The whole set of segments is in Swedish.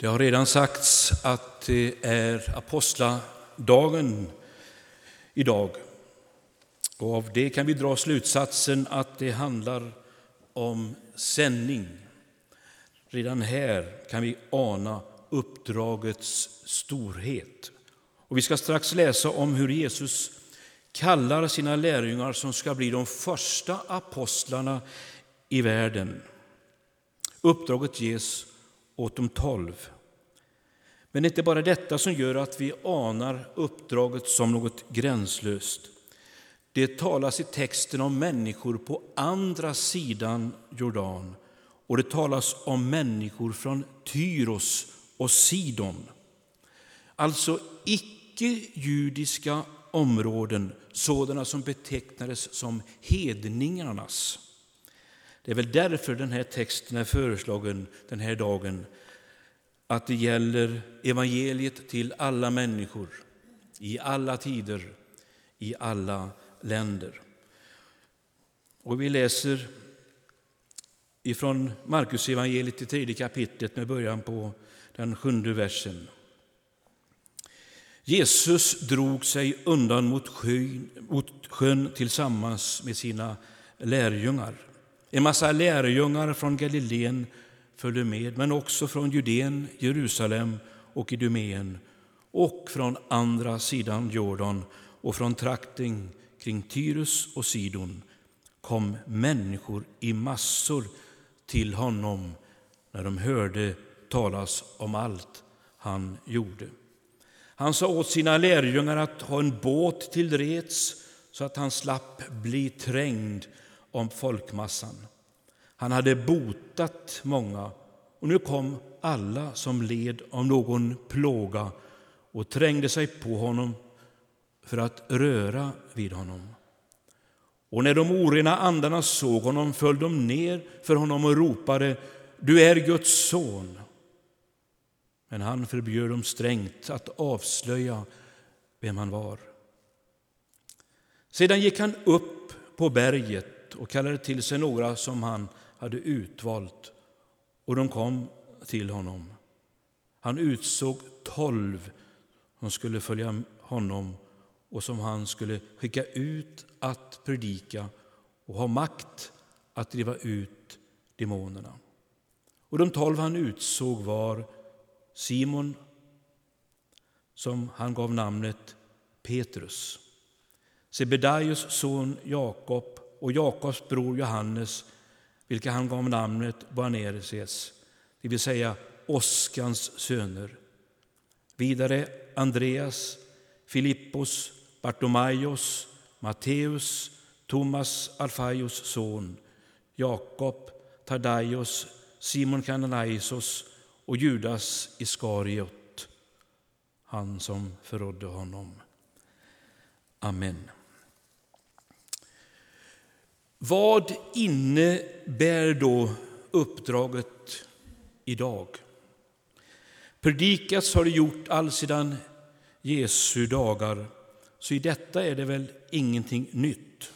Det har redan sagts att det är apostladagen idag. Och av det kan vi dra slutsatsen att det handlar om sändning. Redan här kan vi ana uppdragets storhet. Och vi ska strax läsa om hur Jesus kallar sina lärjungar som ska bli de första apostlarna i världen. Uppdraget ges åt de tolv. Men det är inte bara detta som gör att vi anar uppdraget som något gränslöst. Det talas i texten om människor på andra sidan Jordan och det talas om människor från Tyros och Sidon. Alltså icke-judiska områden, sådana som betecknades som hedningarnas. Det är väl därför den här texten är föreslagen den här dagen. Att det gäller evangeliet till alla människor, i alla tider, i alla länder. Och vi läser ifrån Markus evangeliet i tredje kapitlet med början på den sjunde versen. Jesus drog sig undan mot sjön, mot sjön tillsammans med sina lärjungar. En massa lärjungar från Galileen följde med, men också från Judeen, Jerusalem och Idumeen och från andra sidan Jordan och från trakten kring Tyrus och Sidon kom människor i massor till honom när de hörde talas om allt han gjorde. Han sa åt sina lärjungar att ha en båt till rets så att han slapp bli trängd om folkmassan. Han hade botat många och nu kom alla som led av någon plåga och trängde sig på honom för att röra vid honom. Och när de orena andarna såg honom föll de ner för honom och ropade Du är Guds son. Men han förbjöd dem strängt att avslöja vem han var. Sedan gick han upp på berget och kallade till sig några som han hade utvalt, och de kom till honom. Han utsåg tolv som skulle följa honom och som han skulle skicka ut att predika och ha makt att driva ut demonerna. Och de tolv han utsåg var Simon, som han gav namnet Petrus, Sebedaios son Jakob och Jakobs bror Johannes, vilka han gav namnet Boanerges, det vill säga Oskans söner. Vidare Andreas, Filippos, Bartomaios, Matteus, Thomas Alfaios son, Jakob, Tardaios, Simon Kananaisos och Judas Iskariot, han som förrådde honom. Amen. Vad innebär då uppdraget idag? Predikats har det gjort allsedan Jesu dagar, så i detta är det väl ingenting nytt.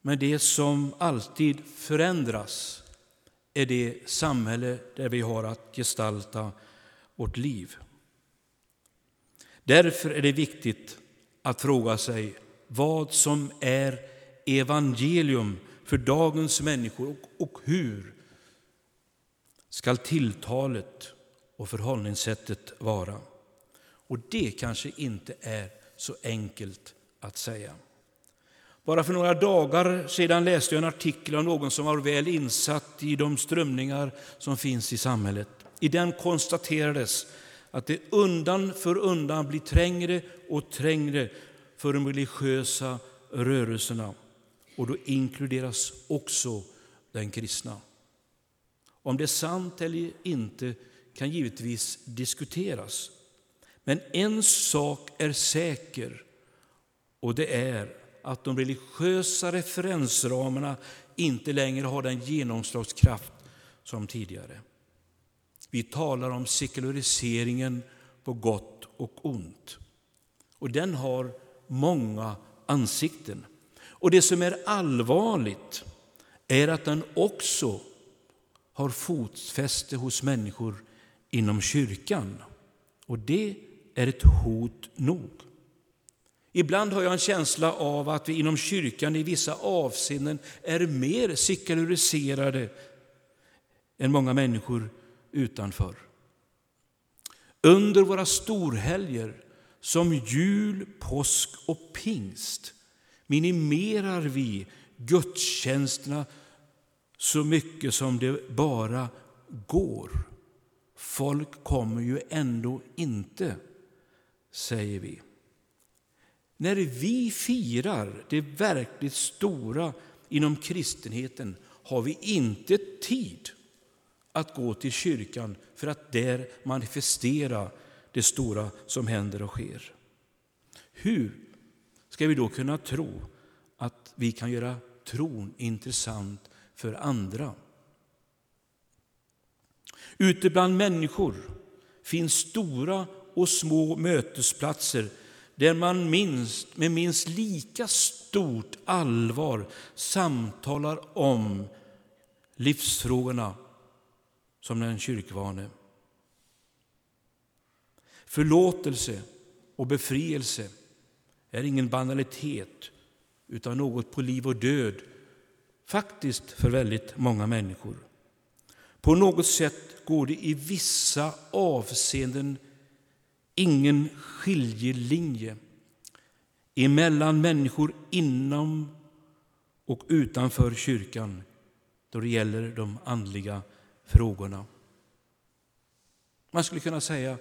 Men det som alltid förändras är det samhälle där vi har att gestalta vårt liv. Därför är det viktigt att fråga sig vad som är evangelium för dagens människor och hur skall tilltalet och förhållningssättet vara. Och det kanske inte är så enkelt att säga. Bara för några dagar sedan läste jag en artikel av någon som var väl insatt i de strömningar som finns i samhället. I den konstaterades att det undan för undan blir trängre och trängre för de religiösa rörelserna. Och då inkluderas också den kristna. Om det är sant eller inte kan givetvis diskuteras. Men en sak är säker, och det är att de religiösa referensramarna inte längre har den genomslagskraft som tidigare. Vi talar om sekulariseringen på gott och ont. Och den har många ansikten. Och det som är allvarligt är att den också har fotfäste hos människor inom kyrkan. Och det är ett hot nog. Ibland har jag en känsla av att vi inom kyrkan i vissa avseenden är mer sekulariserade än många människor utanför. Under våra storhelger som jul, påsk och pingst minimerar vi gudstjänsterna så mycket som det bara går. Folk kommer ju ändå inte, säger vi. När vi firar det verkligt stora inom kristenheten har vi inte tid att gå till kyrkan för att där manifestera det stora som händer och sker. Hur ska vi då kunna tro att vi kan göra tron intressant för andra? Ute bland människor finns stora och små mötesplatser där man minst, med minst lika stort allvar samtalar om livsfrågorna som den kyrkvane. Förlåtelse och befrielse är ingen banalitet utan något på liv och död, faktiskt för väldigt många människor. På något sätt går det i vissa avseenden ingen skiljelinje emellan människor inom och utanför kyrkan då det gäller de andliga frågorna. Man skulle kunna säga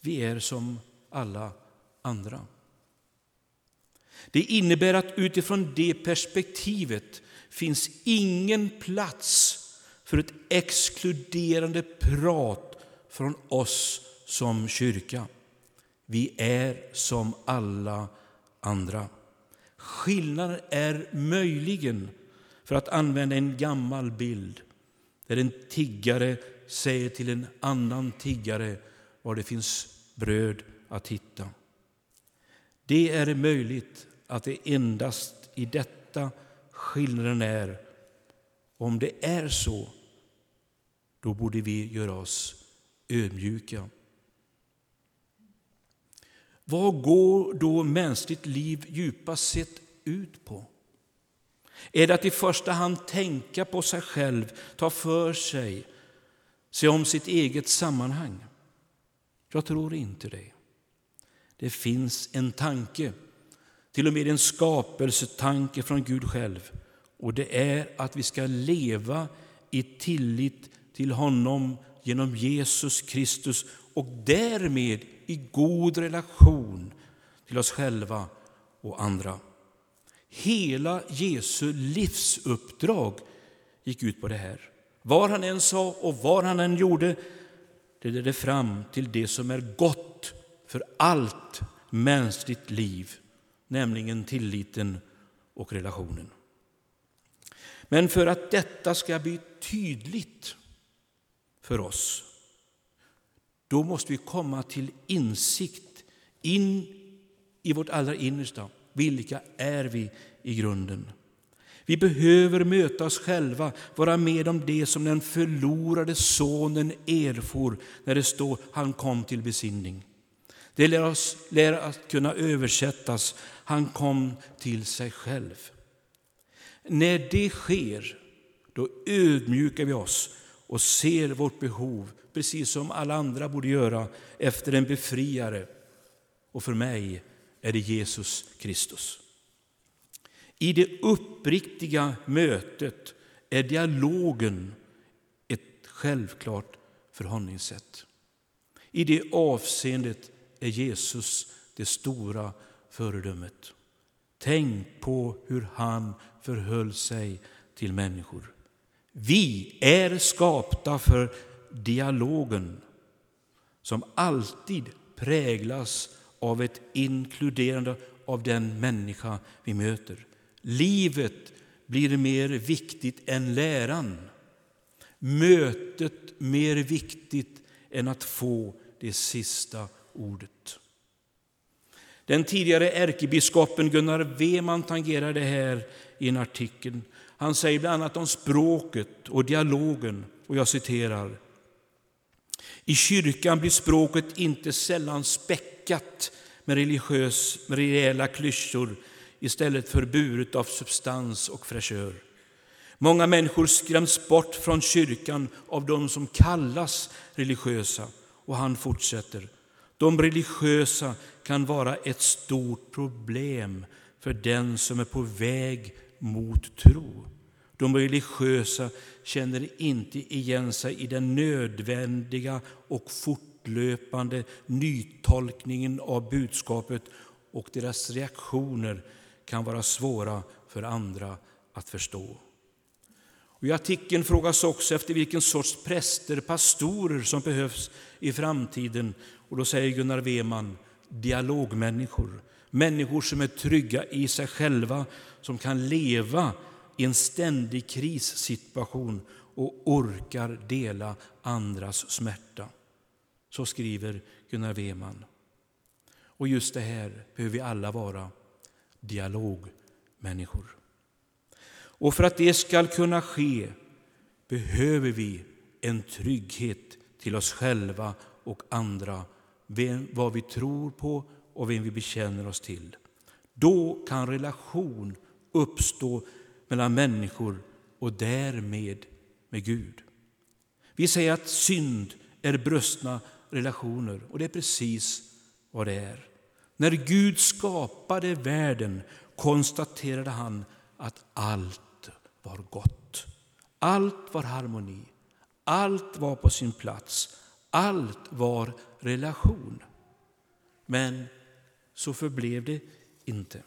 vi är som alla andra. Det innebär att utifrån det perspektivet finns ingen plats för ett exkluderande prat från oss som kyrka. Vi är som alla andra. Skillnaden är möjligen, för att använda en gammal bild, där en tiggare säger till en annan tiggare var det finns bröd att hitta. Det är möjligt att det endast i detta skillnaden är. Om det är så, då borde vi göra oss ödmjuka. Vad går då mänskligt liv djupast sett ut på? Är det att i första hand tänka på sig själv, ta för sig, se om sitt eget sammanhang? Jag tror inte det. Det finns en tanke, till och med en skapelsetanke från Gud själv. Och det är att vi ska leva i tillit till honom genom Jesus Kristus och därmed i god relation till oss själva och andra. Hela Jesu livsuppdrag gick ut på det här. Vad han än sa och vad han än gjorde, det ledde fram till det som är gott för allt mänskligt liv, nämligen tilliten och relationen. Men för att detta ska bli tydligt för oss, då måste vi komma till insikt in i vårt allra innersta. Vilka är vi i grunden? Vi behöver möta oss själva, vara med om det som den förlorade sonen erfor när det står han kom till besinning. Det lär, oss, lär att kunna översättas, han kom till sig själv. När det sker, då ödmjukar vi oss och ser vårt behov, precis som alla andra borde göra, efter en befriare. Och för mig är det Jesus Kristus. I det uppriktiga mötet är dialogen ett självklart förhållningssätt. I det avseendet är Jesus det stora föredömet. Tänk på hur han förhöll sig till människor. Vi är skapta för dialogen som alltid präglas av ett inkluderande av den människa vi möter. Livet blir mer viktigt än läran. Mötet mer viktigt än att få det sista ordet. Den tidigare ärkebiskopen Gunnar Weman tangerar det här i en artikel. Han säger bland annat om språket och dialogen, och jag citerar. I kyrkan blir språket inte sällan späckat med, religiös, med rejäla klyschor istället för buret av substans och fräschör. Många människor skräms bort från kyrkan av de som kallas religiösa. Och han fortsätter. De religiösa kan vara ett stort problem för den som är på väg mot tro. De religiösa känner inte igen sig i den nödvändiga och fortlöpande nytolkningen av budskapet och deras reaktioner kan vara svåra för andra att förstå. Och I artikeln frågas också efter vilken sorts präster, pastorer som behövs i framtiden. Och Då säger Gunnar Weman dialogmänniskor, människor som är trygga i sig själva, som kan leva i en ständig krissituation och orkar dela andras smärta. Så skriver Gunnar Weman. Och just det här behöver vi alla vara, dialogmänniskor. Och för att det ska kunna ske behöver vi en trygghet till oss själva och andra, vem, vad vi tror på och vem vi bekänner oss till. Då kan relation uppstå mellan människor och därmed med Gud. Vi säger att synd är brustna relationer och det är precis vad det är. När Gud skapade världen konstaterade han att allt var gott. Allt var harmoni, allt var på sin plats, allt var relation. Men så förblev det inte.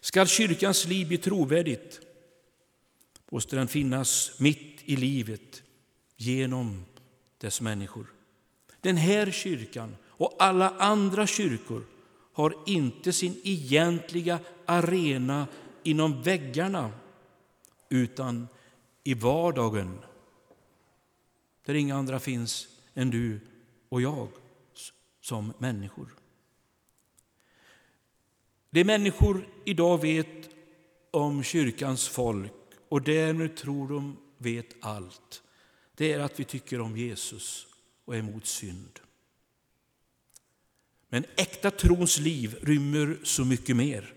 Skall kyrkans liv bli trovärdigt måste den finnas mitt i livet genom dess människor. Den här kyrkan och alla andra kyrkor har inte sin egentliga arena inom väggarna utan i vardagen där inga andra finns än du och jag som människor. Det människor idag vet om kyrkans folk och därmed tror de vet allt, det är att vi tycker om Jesus och är emot synd. Men äkta trons liv rymmer så mycket mer.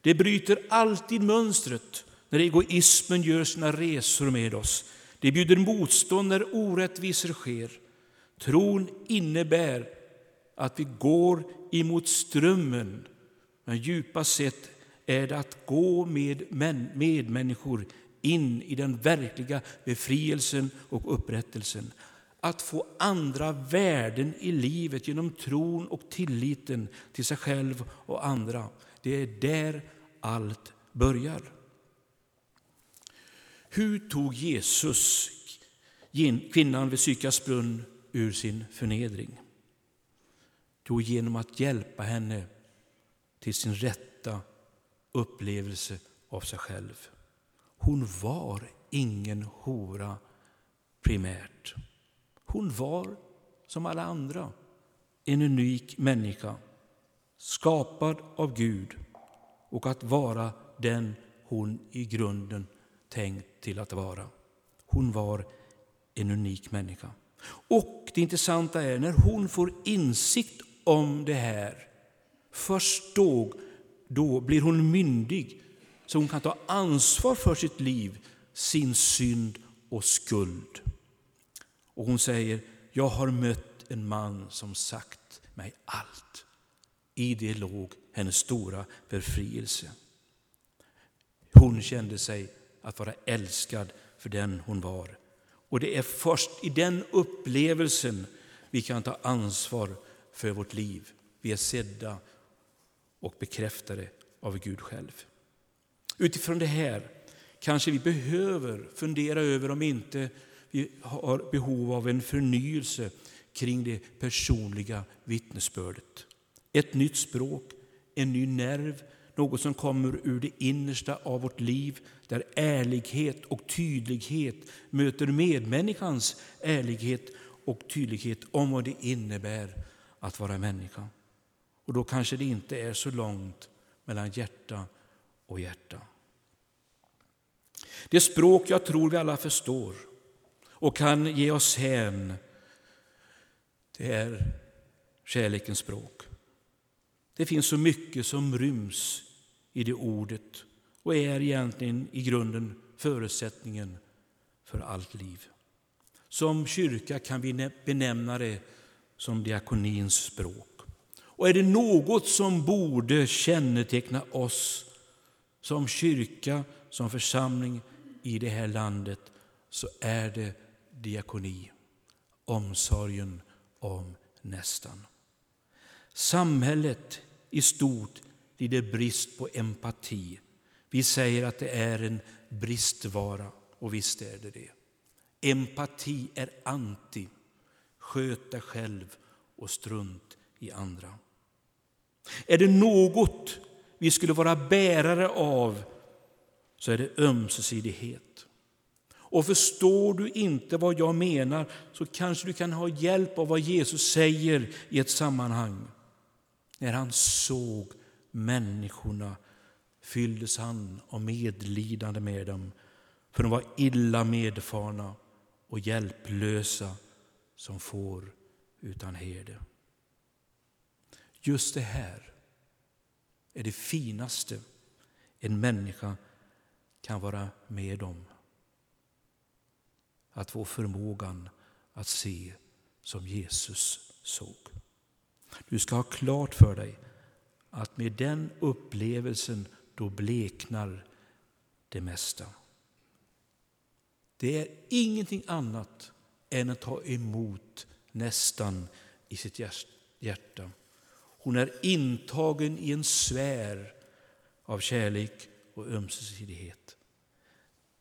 Det bryter alltid mönstret när egoismen gör sina resor med oss. Det bjuder motstånd när orättvisor sker. Tron innebär att vi går emot strömmen, men djupast sett är det att gå med medmänniskor in i den verkliga befrielsen och upprättelsen. Att få andra värden i livet genom tron och tilliten till sig själv och andra. Det är där allt börjar. Hur tog Jesus kvinnan vid Sykars brunn ur sin förnedring? Jo, genom att hjälpa henne till sin rätta upplevelse av sig själv. Hon var ingen hora primärt. Hon var som alla andra en unik människa, skapad av Gud och att vara den hon i grunden tänkt till att vara. Hon var en unik människa. Och det intressanta är när hon får insikt om det här, först då, då blir hon myndig så hon kan ta ansvar för sitt liv, sin synd och skuld. Och hon säger, jag har mött en man som sagt mig allt. I det låg hennes stora befrielse. Hon kände sig att vara älskad för den hon var. Och det är först i den upplevelsen vi kan ta ansvar för vårt liv. Vi är sedda och bekräftade av Gud själv. Utifrån det här kanske vi behöver fundera över om inte vi har behov av en förnyelse kring det personliga vittnesbördet. Ett nytt språk, en ny nerv, något som kommer ur det innersta av vårt liv där ärlighet och tydlighet möter medmänniskans ärlighet och tydlighet om vad det innebär att vara människa. Och då kanske det inte är så långt mellan hjärta och hjärta. Det språk jag tror vi alla förstår och kan ge oss hän Det är kärlekens språk. Det finns så mycket som ryms i det ordet och är egentligen i grunden förutsättningen för allt liv. Som kyrka kan vi benämna det som diakonins språk. Och är det något som borde känneteckna oss som kyrka, som församling i det här landet, så är det diakoni, omsorgen om nästan. Samhället i stort lider brist på empati. Vi säger att det är en bristvara, och visst är det det. Empati är anti, sköt dig själv och strunt i andra. Är det något vi skulle vara bärare av så är det ömsesidighet. Och förstår du inte vad jag menar så kanske du kan ha hjälp av vad Jesus säger i ett sammanhang. När han såg människorna fylldes han av medlidande med dem, för de var illa medfarna och hjälplösa som får utan herde. Just det här är det finaste en människa kan vara med om. Att få förmågan att se som Jesus såg. Du ska ha klart för dig att med den upplevelsen då bleknar det mesta. Det är ingenting annat än att ta emot nästan i sitt hjärta. Hon är intagen i en sfär av kärlek och ömsesidighet.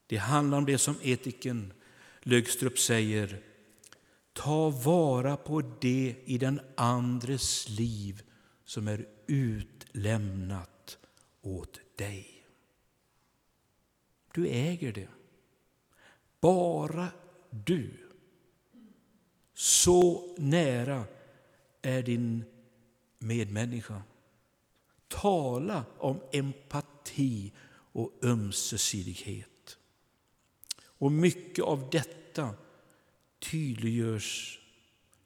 Det handlar om det som etiken Lögstrup säger. Ta vara på det i den andres liv som är utlämnat åt dig. Du äger det. Bara du. Så nära är din medmänniska. Tala om empati och ömsesidighet. Och mycket av detta tydliggörs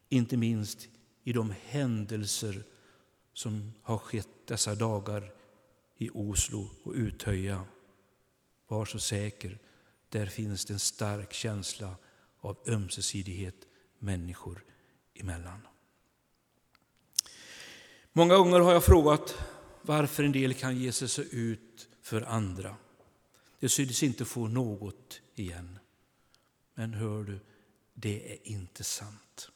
inte minst i de händelser som har skett dessa dagar i Oslo och Utöja. Var så säker, där finns det en stark känsla av ömsesidighet människor emellan. Många gånger har jag frågat varför en del kan ge sig så ut för andra. Det synes inte få något igen. Men hör du, det är inte sant.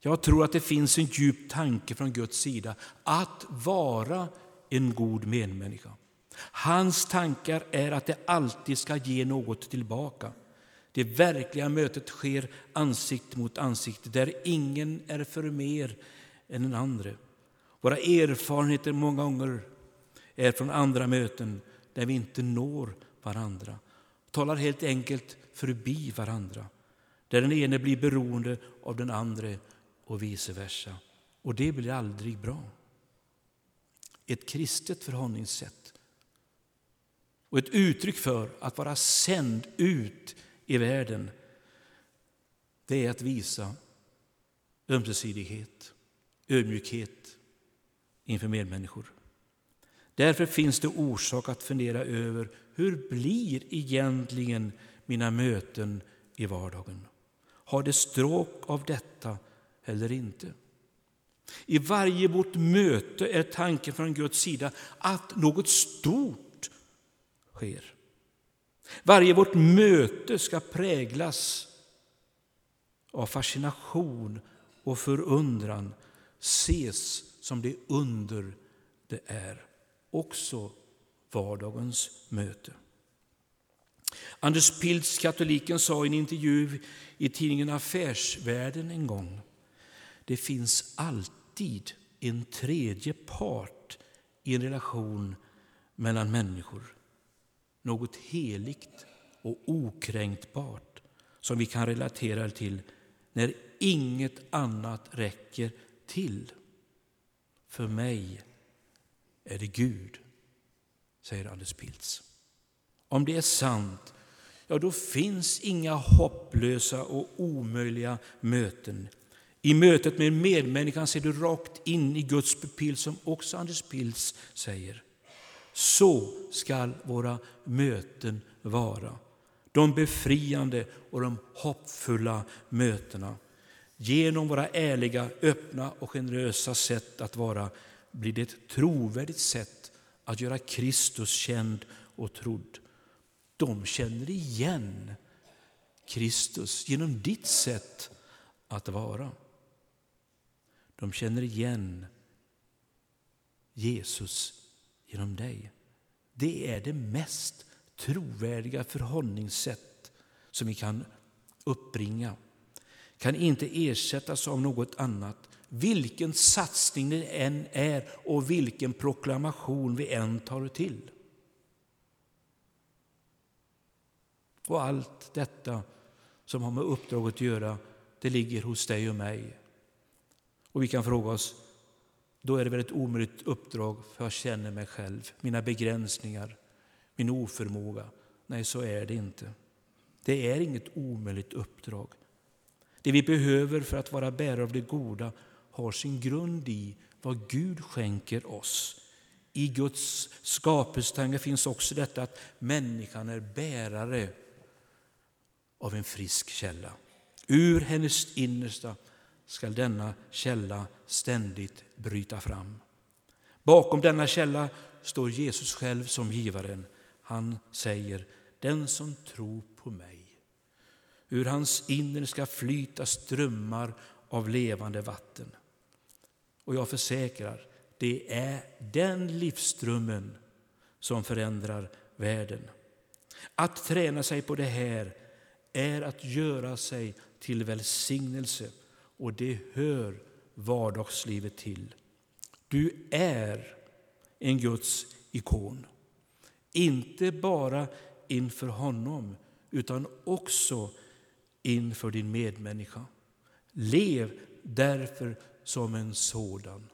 Jag tror att det finns en djup tanke från Guds sida att vara en god medmänniska. Hans tankar är att det alltid ska ge något tillbaka. Det verkliga mötet sker ansikte mot ansikte, där ingen är för mer än den andre. Våra erfarenheter många gånger är från andra möten där vi inte når varandra. Talar helt enkelt förbi varandra. Där den ene blir beroende av den andra och vice versa. Och det blir aldrig bra. Ett kristet förhållningssätt och ett uttryck för att vara sänd ut i världen det är att visa ömsesidighet, ödmjukhet inför medmänniskor. Därför finns det orsak att fundera över hur blir egentligen mina möten i vardagen? Har det stråk av detta eller inte? I varje vårt möte är tanken från Guds sida att något stort sker. Varje vårt möte ska präglas av fascination och förundran, ses som det under det är, också vardagens möte. Anders Pilz, katoliken, sa i en intervju i tidningen Affärsvärlden en gång det finns alltid en tredje part i en relation mellan människor. Något heligt och okränkbart som vi kan relatera till när inget annat räcker till. För mig är det Gud, säger Anders Pilz. Om det är sant, ja då finns inga hopplösa och omöjliga möten. I mötet med medmänniskan ser du rakt in i Guds pupill som också Anders Pils säger. Så skall våra möten vara. De befriande och de hoppfulla mötena. Genom våra ärliga, öppna och generösa sätt att vara blir det ett trovärdigt sätt att göra Kristus känd och trodd. De känner igen Kristus genom ditt sätt att vara. De känner igen Jesus genom dig. Det är det mest trovärdiga förhållningssätt som vi kan uppbringa. Kan inte ersättas av något annat. Vilken satsning det än är och vilken proklamation vi än tar till. Och allt detta som har med uppdraget att göra, det ligger hos dig och mig. Och vi kan fråga oss, då är det väl ett omöjligt uppdrag för jag känner mig själv, mina begränsningar, min oförmåga. Nej, så är det inte. Det är inget omöjligt uppdrag. Det vi behöver för att vara bärare av det goda har sin grund i vad Gud skänker oss. I Guds skapelsetanke finns också detta att människan är bärare av en frisk källa. Ur hennes innersta skall denna källa ständigt bryta fram. Bakom denna källa står Jesus själv som givaren. Han säger, den som tror på mig. Ur hans inre ska flyta strömmar av levande vatten. Och jag försäkrar, det är den livsströmmen som förändrar världen. Att träna sig på det här är att göra sig till välsignelse och det hör vardagslivet till. Du är en Guds ikon. Inte bara inför honom, utan också inför din medmänniska. Lev därför som en sådan.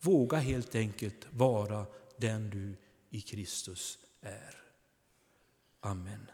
Våga helt enkelt vara den du i Kristus är. Amen.